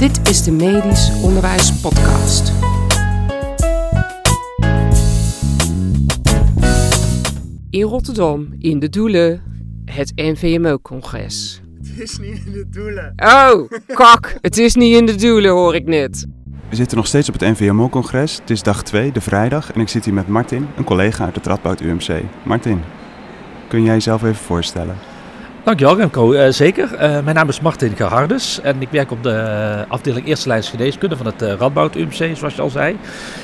Dit is de Medisch Onderwijs Podcast. In Rotterdam, in de Doelen, het NVMO-congres. Het is niet in de doelen. Oh, kak, het is niet in de Doelen, hoor ik net. We zitten nog steeds op het NVMO-congres. Het is dag 2, de vrijdag. En ik zit hier met Martin, een collega uit het Radboud UMC. Martin, kun jij jezelf even voorstellen? Dankjewel Remco, uh, zeker. Uh, mijn naam is Martin Gerhardus en ik werk op de afdeling Eerste Lijns Geneeskunde van het uh, Radboud UMC, zoals je al zei.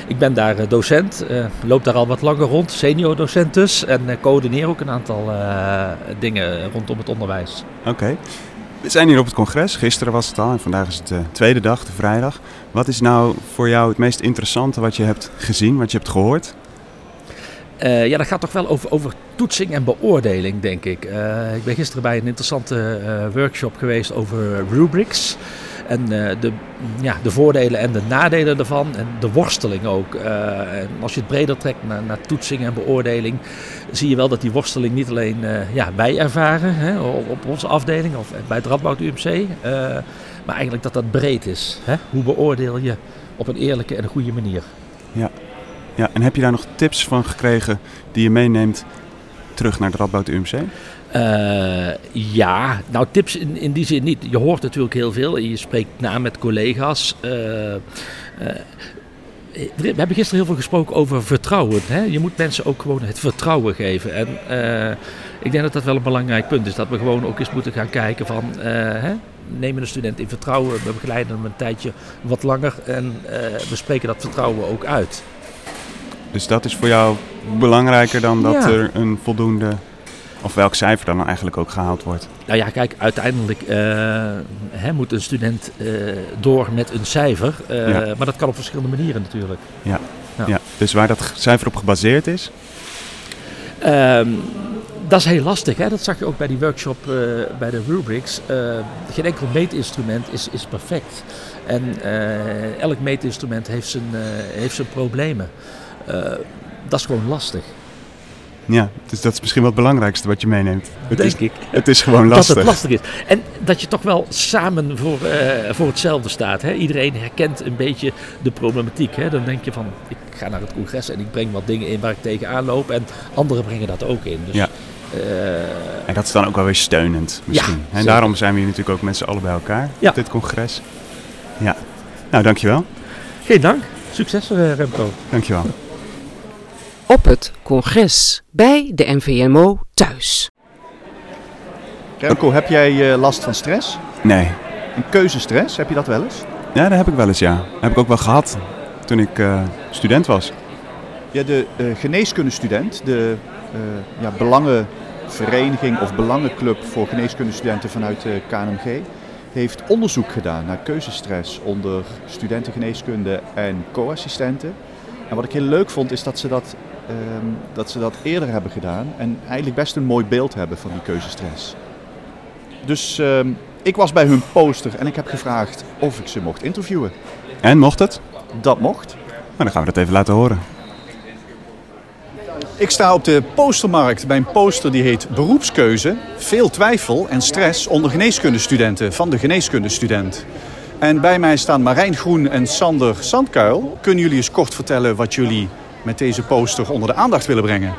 Ik ben daar docent, loop daar al wat langer rond, senior docent dus, en coördineer ook een aantal dingen rondom het onderwijs. Oké. We zijn hier op het congres, gisteren was het al en vandaag is het de tweede dag, de vrijdag. Wat is nou voor jou het meest interessante wat je hebt gezien, wat je hebt gehoord? Uh, ja, dat gaat toch wel over, over toetsing en beoordeling, denk ik. Uh, ik ben gisteren bij een interessante uh, workshop geweest over rubrics. En de, ja, de voordelen en de nadelen daarvan. En de worsteling ook. en als je het breder trekt naar, naar, toetsing en beoordeling. zie je wel dat die worsteling niet alleen ja, wij ervaren hè, op onze afdeling of bij het Radboud UMC. maar eigenlijk dat dat breed is. Hè? Hoe beoordeel je op een eerlijke en goede manier? Ja. Ja, en heb je daar nog tips van gekregen die je meeneemt terug naar de Radboud UMC? Uh, ja, nou tips in, in die zin niet. Je hoort natuurlijk heel veel en je spreekt na met collega's. Uh, uh, we hebben gisteren heel veel gesproken over vertrouwen. Hè? Je moet mensen ook gewoon het vertrouwen geven. En ik denk dat dat wel een belangrijk punt is. Dat we gewoon ook eens moeten gaan kijken van... Hè? nemen de student in vertrouwen, we begeleiden hem een tijdje wat langer en we spreken dat vertrouwen ook uit. Dus dat is voor jou belangrijker dan dat er een voldoende, of welk cijfer dan eigenlijk ook gehaald wordt? Nou ja, kijk, uiteindelijk uh, hè, moet een student uh, door met een cijfer. Uh, ja. Maar dat kan op verschillende manieren natuurlijk. Ja. ja. ja. Dus waar dat cijfer op gebaseerd is? Um, dat is heel lastig. Hè? Dat zag je ook bij die workshop bij de rubrics. geen enkel meetinstrument is, is perfect. En elk meetinstrument heeft zijn, heeft zijn problemen. Uh, dat is gewoon lastig. Ja, dus dat is misschien wel het belangrijkste wat je meeneemt. Het Denk is, ik. Het is gewoon lastig. Dat het lastig is. En dat je toch wel samen voor, uh, voor hetzelfde staat. Hè? Iedereen herkent een beetje de problematiek. Hè? Dan denk je van, ik ga naar het congres en ik breng wat dingen in waar ik tegenaan loop. En anderen brengen dat ook in. Dus, ja. Uh, en dat is dan ook wel weer steunend misschien. Ja, en daarom zijn we hier natuurlijk ook met z'n allen bij elkaar ja. op dit congres. Ja, nou dankjewel. Geen dank. Succes Remco. Dankjewel op het congres bij de NVMO thuis. Remco, heb jij uh, last van stress? Nee. Een keuzestress, heb je dat wel eens? Ja, dat heb ik wel eens, ja. Dat heb ik ook wel gehad toen ik uh, student was. Ja, de uh, geneeskundestudent, de ja, belangenvereniging of belangenclub voor geneeskundestudenten vanuit de KNMG, heeft onderzoek gedaan naar keuzestress onder studenten geneeskunde en co-assistenten. En wat ik heel leuk vond is dat ze dat um, dat ze dat eerder hebben gedaan en eigenlijk best een mooi beeld hebben van die keuzestress. Dus um, ik was bij hun poster en ik heb gevraagd of ik ze mocht interviewen. En mocht het? Dat mocht. Nou, dan gaan we dat even laten horen. Ik sta op de postermarkt bij een poster die heet Beroepskeuze, veel twijfel en stress onder geneeskundestudenten van de geneeskundestudent. En bij mij staan Marijn Groen en Sander Sandkuil. Kunnen jullie eens kort vertellen wat jullie met deze poster onder de aandacht willen brengen?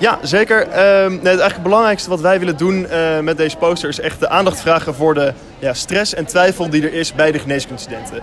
Ja, zeker. Uh, nee, het eigenlijk belangrijkste wat wij willen doen uh, met deze poster is echt de aandacht vragen voor de ja, stress en twijfel die er is bij de geneeskundestudenten. Uh,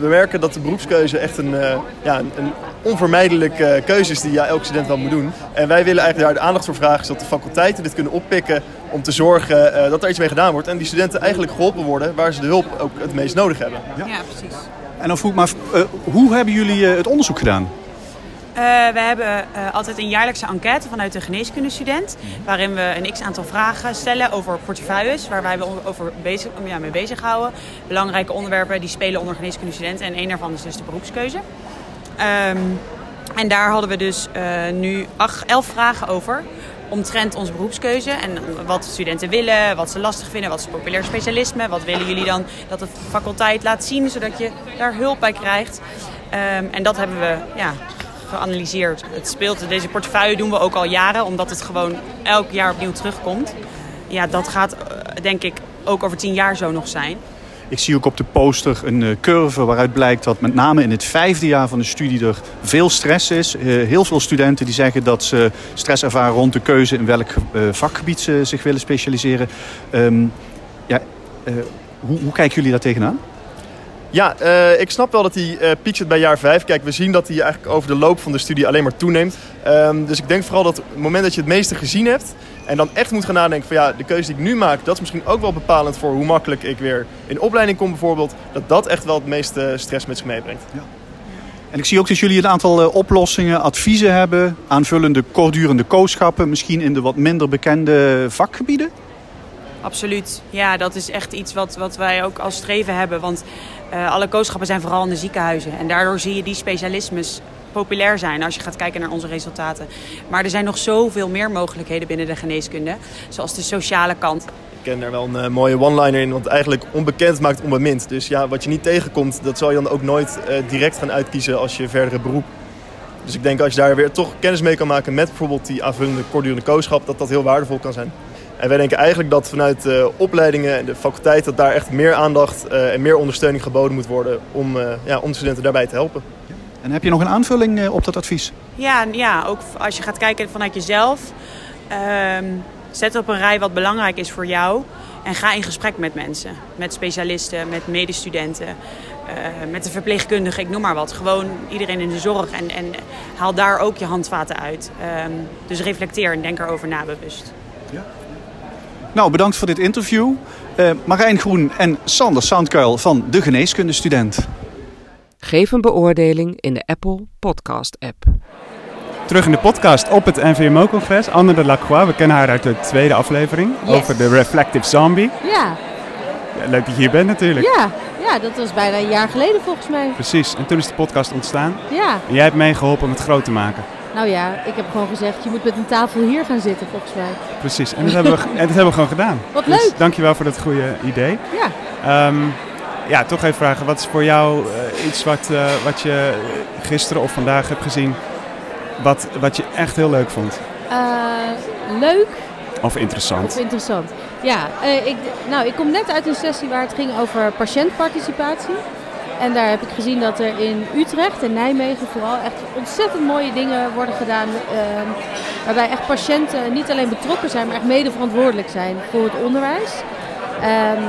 we merken dat de beroepskeuze echt een, uh, ja, een, een onvermijdelijke keuze is die ja, elke student wel moet doen. En wij willen eigenlijk daar de aandacht voor vragen zodat de faculteiten dit kunnen oppikken om te zorgen dat er iets mee gedaan wordt. En die studenten eigenlijk geholpen worden waar ze de hulp ook het meest nodig hebben. Ja, ja precies. En dan vroeg ik maar, uh, hoe hebben jullie uh, het onderzoek gedaan? Uh, we hebben altijd een jaarlijkse enquête vanuit de geneeskundestudent. Waarin we een x-aantal vragen stellen over portefeuilles. Waar wij over bezig, ja, mee bezighouden. Belangrijke onderwerpen die spelen onder geneeskundestudenten. En één daarvan is dus de beroepskeuze. Um, en daar hadden we dus nu acht, elf vragen over omtrent onze beroepskeuze. En wat de studenten willen, wat ze lastig vinden, wat is populair specialisme. Wat willen jullie dan dat de faculteit laat zien, zodat je daar hulp bij krijgt. Um, en dat hebben we ja, geanalyseerd. Het speelt, deze portefeuille doen we ook al jaren, omdat het gewoon elk jaar opnieuw terugkomt. Ja, dat gaat denk ik ook over tien jaar zo nog zijn. Ik zie ook op de poster een uh, curve waaruit blijkt dat met name in het vijfde jaar van de studie er veel stress is. Uh, heel veel studenten die zeggen dat ze stress ervaren rond de keuze in welk uh, vakgebied ze zich willen specialiseren. Um, ja, hoe, hoe kijken jullie daar tegenaan? Ja, ik snap wel dat hij uh, piekt bij jaar 5. Kijk, we zien dat hij eigenlijk over de loop van de studie alleen maar toeneemt. Um, dus ik denk vooral dat het moment dat je het meeste gezien hebt... en dan echt moet gaan nadenken van ja, de keuze die ik nu maak... dat is misschien ook wel bepalend voor hoe makkelijk ik weer in opleiding kom bijvoorbeeld... dat dat echt wel het meeste stress met zich meebrengt. Ja. En ik zie ook dat jullie een aantal uh, oplossingen, adviezen hebben... aanvullende kortdurende kooschappen, misschien in de wat minder bekende vakgebieden? Absoluut. Ja, dat is echt iets wat, wat wij ook als streven hebben. Want uh, alle kooschappen zijn vooral in de ziekenhuizen. En daardoor zie je die specialismes populair zijn als je gaat kijken naar onze resultaten. Maar er zijn nog zoveel meer mogelijkheden binnen de geneeskunde. Zoals de sociale kant. Ik ken daar wel een uh, mooie one-liner in. Want eigenlijk onbekend maakt onbemind. Dus ja, wat je niet tegenkomt, dat zal je dan ook nooit uh, direct gaan uitkiezen als je verdere beroep. Dus ik denk als je daar weer toch kennis mee kan maken met bijvoorbeeld die aanvullende kortdurende kooschap, dat dat heel waardevol kan zijn. En wij denken eigenlijk dat vanuit de opleidingen en de faculteit... dat daar echt meer aandacht en meer ondersteuning geboden moet worden... om, ja, om de studenten daarbij te helpen. En heb je nog een aanvulling uh, op dat advies? Ja, ja, ook als je gaat kijken vanuit jezelf. Um, zet op een rij wat belangrijk is voor jou. En ga in gesprek met mensen. Met specialisten, met medestudenten. met de verpleegkundige, ik noem maar wat. Gewoon iedereen in de zorg. En, en haal daar ook je handvaten uit. Um, dus reflecteer en denk erover na bewust. Ja. Nou, bedankt voor dit interview. Uh, Marijn Groen en Sander Soundkuil van De Geneeskundestudent. Geef een beoordeling in de Apple Podcast app. Terug in de podcast op het NVMO-congres. Anne de Lacroix, we kennen haar uit de tweede aflevering yes. over de Reflective Zombie. Ja. ja. Leuk dat je hier bent natuurlijk. Ja. ja, dat was bijna een jaar geleden volgens mij. Precies, en toen is de podcast ontstaan. Ja. En jij hebt meegeholpen om het groot te maken. Nou ja, ik heb gewoon gezegd, je moet met een tafel hier gaan zitten volgens mij. Precies, en dat hebben we, en dat hebben we gewoon gedaan. Wat dus leuk. dankjewel voor dat goede idee. Ja. Um, ja, toch even vragen, wat is voor jou uh, iets wat, uh, wat je gisteren of vandaag hebt gezien, wat, wat je echt heel leuk vond? Uh, leuk. Of interessant. Of interessant. Ja, ik, nou, ik kom net uit een sessie waar het ging over patiëntparticipatie. En daar heb ik gezien dat er in Utrecht en Nijmegen vooral echt ontzettend mooie dingen worden gedaan. Uh, waarbij echt patiënten niet alleen betrokken zijn, maar echt mede verantwoordelijk zijn voor het onderwijs. Um,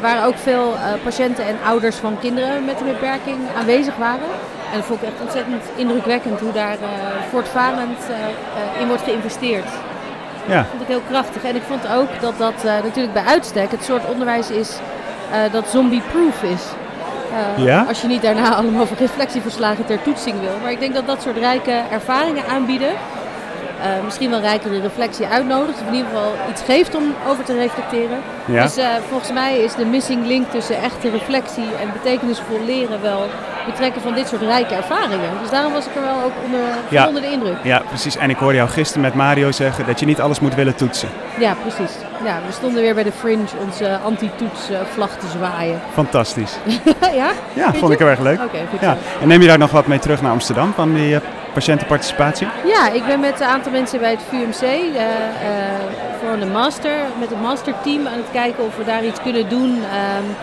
waren ook veel uh, patiënten en ouders van kinderen met een beperking aanwezig waren. En dat vond ik echt ontzettend indrukwekkend hoe daar uh, voortvarend uh, in wordt geïnvesteerd. Ja. Dat vond ik heel krachtig. En ik vond ook dat dat natuurlijk bij uitstek het soort onderwijs is dat zombie-proof is. Uh, ja? Als je niet daarna allemaal reflectieverslagen ter toetsing wil. Maar ik denk dat dat soort rijke ervaringen aanbieden. Uh, misschien wel rijkere reflectie uitnodigt. Of in ieder geval iets geeft om over te reflecteren. Ja. Dus uh, volgens mij is de missing link tussen echte reflectie en betekenisvol leren wel betrekken van dit soort rijke ervaringen. Dus daarom was ik er wel ook onder, ja. onder de indruk. Ja, precies. En ik hoorde jou gisteren met Mario zeggen dat je niet alles moet willen toetsen. Ja, precies. Ja, we stonden weer bij de fringe onze anti-toets vlag te zwaaien. Fantastisch. ja? Ja, vond ik heel erg leuk. Oké, goed ja. En neem je daar nog wat mee terug naar Amsterdam van die patiëntenparticipatie? Ja, ik ben met een aantal mensen bij het VUMC uh, uh, voor de master, met het masterteam aan het kijken of we daar iets kunnen doen. Um,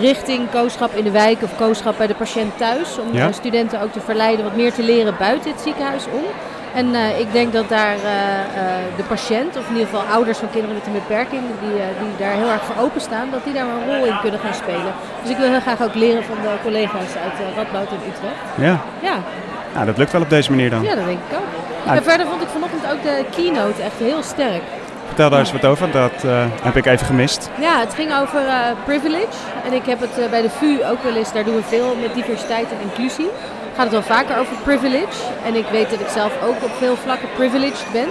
richting kooschap in de wijk of kooschap bij de patiënt thuis. Om Ja. uh, studenten ook te verleiden wat meer te leren buiten het ziekenhuis om. En uh, ik denk dat daar de patiënt, of in ieder geval ouders van kinderen met een beperking, die, die daar heel erg voor openstaan, dat die daar een rol in kunnen gaan spelen. Dus ik wil heel graag ook leren van de collega's uit Radboud en Utrecht. Ja. Ja, Nou, dat lukt wel op deze manier dan. ja dat denk ik ook. Nou, en verder vond ik vanochtend ook de keynote echt heel sterk. Vertel daar eens wat over, dat uh, heb ik even gemist. Ja, het ging over uh, privilege. En ik heb het uh, bij de VU ook wel eens, daar doen we veel met diversiteit en inclusie. Gaat het wel vaker over privilege. En ik weet dat ik zelf ook op veel vlakken privileged ben.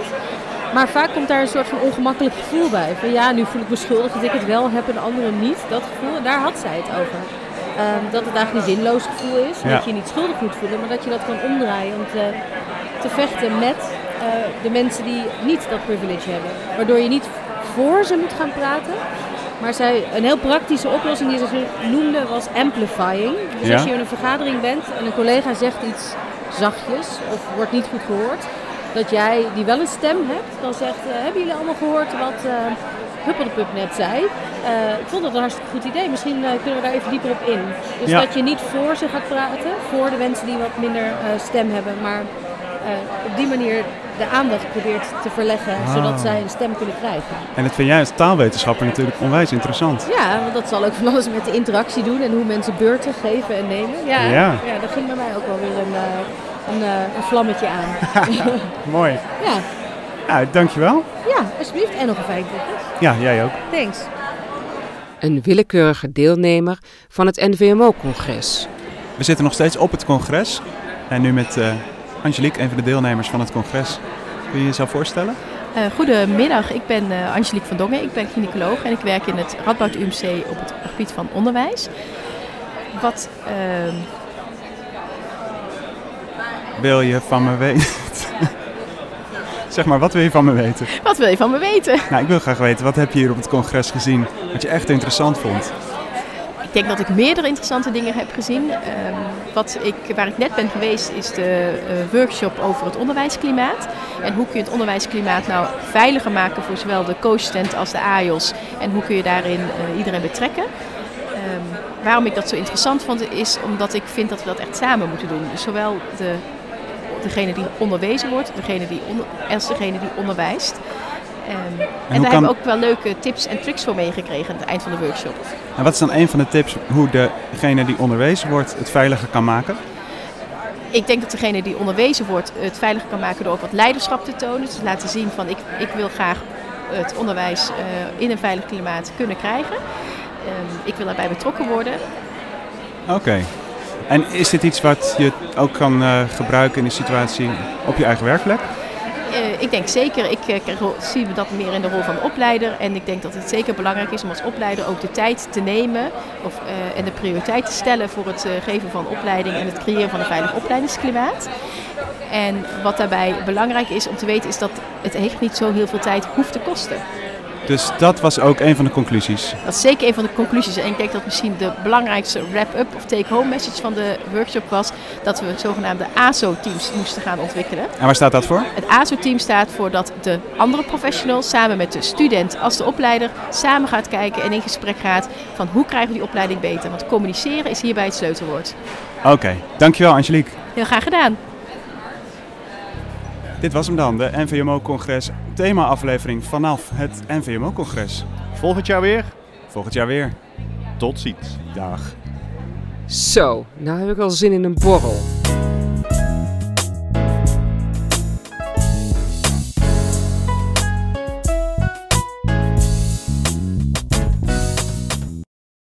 Maar vaak komt daar een soort van ongemakkelijk gevoel bij. Van ja, nu voel ik me schuldig dat ik het wel heb en anderen niet. Dat gevoel, en daar had zij het over. Um, dat het eigenlijk een zinloos gevoel is. Ja. Dat je je niet schuldig moet voelen, maar dat je dat kan omdraaien om te, te vechten met uh, de mensen die niet dat privilege hebben. Waardoor je niet voor ze moet gaan praten. Maar zij, een heel praktische oplossing die ze noemde was amplifying. Dus Ja. als je in een vergadering bent en een collega zegt iets zachtjes of wordt niet goed gehoord. Dat jij die wel een stem hebt, dan zegt, uh, hebben jullie allemaal gehoord wat uh, Huppeldepup net zei. Eh, ik vond dat een hartstikke goed idee. Misschien eh, kunnen we daar even dieper op in. Dus Ja. dat je niet voor ze gaat praten, voor de mensen die wat minder eh, stem hebben, maar op die manier de aandacht probeert te verleggen, Ah. zodat zij een stem kunnen krijgen. En dat vind jij als taalwetenschapper natuurlijk onwijs interessant. Ja, want dat zal ook van alles met de interactie doen en hoe mensen beurten geven en nemen. Ja, Ja. ja. daar ging bij mij ook wel weer een, een, een vlammetje aan. Mooi. ja. Nou, dankjewel. ja, alsjeblieft. En nog een fijn toekomst. Ja, jij ook. Thanks. Een willekeurige deelnemer van het NVMO-congres. We zitten nog steeds op het congres. En nu met eh, Angelique, een van de deelnemers van het congres. Kun je jezelf voorstellen? Eh, goedemiddag, ik ben eh, Angelique van Dongen, ik ben gynaecoloog en ik werk in het Radboud UMC op het gebied van onderwijs. Wat, ehm, Wil je van me weten? Zeg maar, wat wil je van me weten? wat wil je van me weten? Nou, ik wil graag weten, wat heb je hier op het congres gezien wat je echt interessant vond? Ik denk dat ik meerdere interessante dingen heb gezien. Ehm, wat ik, waar ik net ben geweest is de eh, workshop over het onderwijsklimaat. En hoe kun je het onderwijsklimaat nou veiliger maken voor zowel de co-student als de AIOS. En hoe kun je daarin eh, iedereen betrekken. Ehm, waarom ik dat zo interessant vond is omdat ik vind dat we dat echt samen moeten doen. Dus zowel de, degene die onderwezen wordt degene die onder, als degene die onderwijst. Ehm, en hoe daar kan- hebben we ook wel leuke tips en tricks voor meegekregen aan het eind van de workshop. En wat is dan een van de tips hoe degene die onderwezen wordt het veiliger kan maken? Ik denk dat degene die onderwezen wordt het veiliger kan maken door ook wat leiderschap te tonen. Dus laten zien van ik, ik wil graag het onderwijs eh, in een veilig klimaat kunnen krijgen. Ehm, ik wil daarbij betrokken worden. Oké. En is dit iets wat je ook kan eh, gebruiken in de situatie op je eigen werkplek? Eh, ik denk zeker, ik eh, zie dat meer in de rol van de opleider. En ik denk dat het zeker belangrijk is om als opleider ook de tijd te nemen of, en de prioriteit te stellen voor het geven van opleiding en het creëren van een veilig opleidingsklimaat. En wat daarbij belangrijk is om te weten is dat het echt niet zo heel veel tijd hoeft te kosten. Dus dat was ook een van de conclusies. Dat is zeker een van de conclusies. En ik denk dat misschien de belangrijkste wrap-up of take-home message van de workshop was dat we zogenaamde ASO-teams moesten gaan ontwikkelen. En waar staat dat voor? Het ASO-team staat voor dat de andere professional samen met de student als de opleider samen gaat kijken en in gesprek gaat van hoe krijgen we die opleiding beter. Want communiceren is hierbij het sleutelwoord. Oké, dankjewel Angelique. Heel graag gedaan. Dit was hem dan, de NVMO-congres thema-aflevering vanaf het NVMO-congres. Volgend jaar weer. Volgend jaar weer. Tot ziens. Dag. Zo, nou heb ik al zin in een borrel.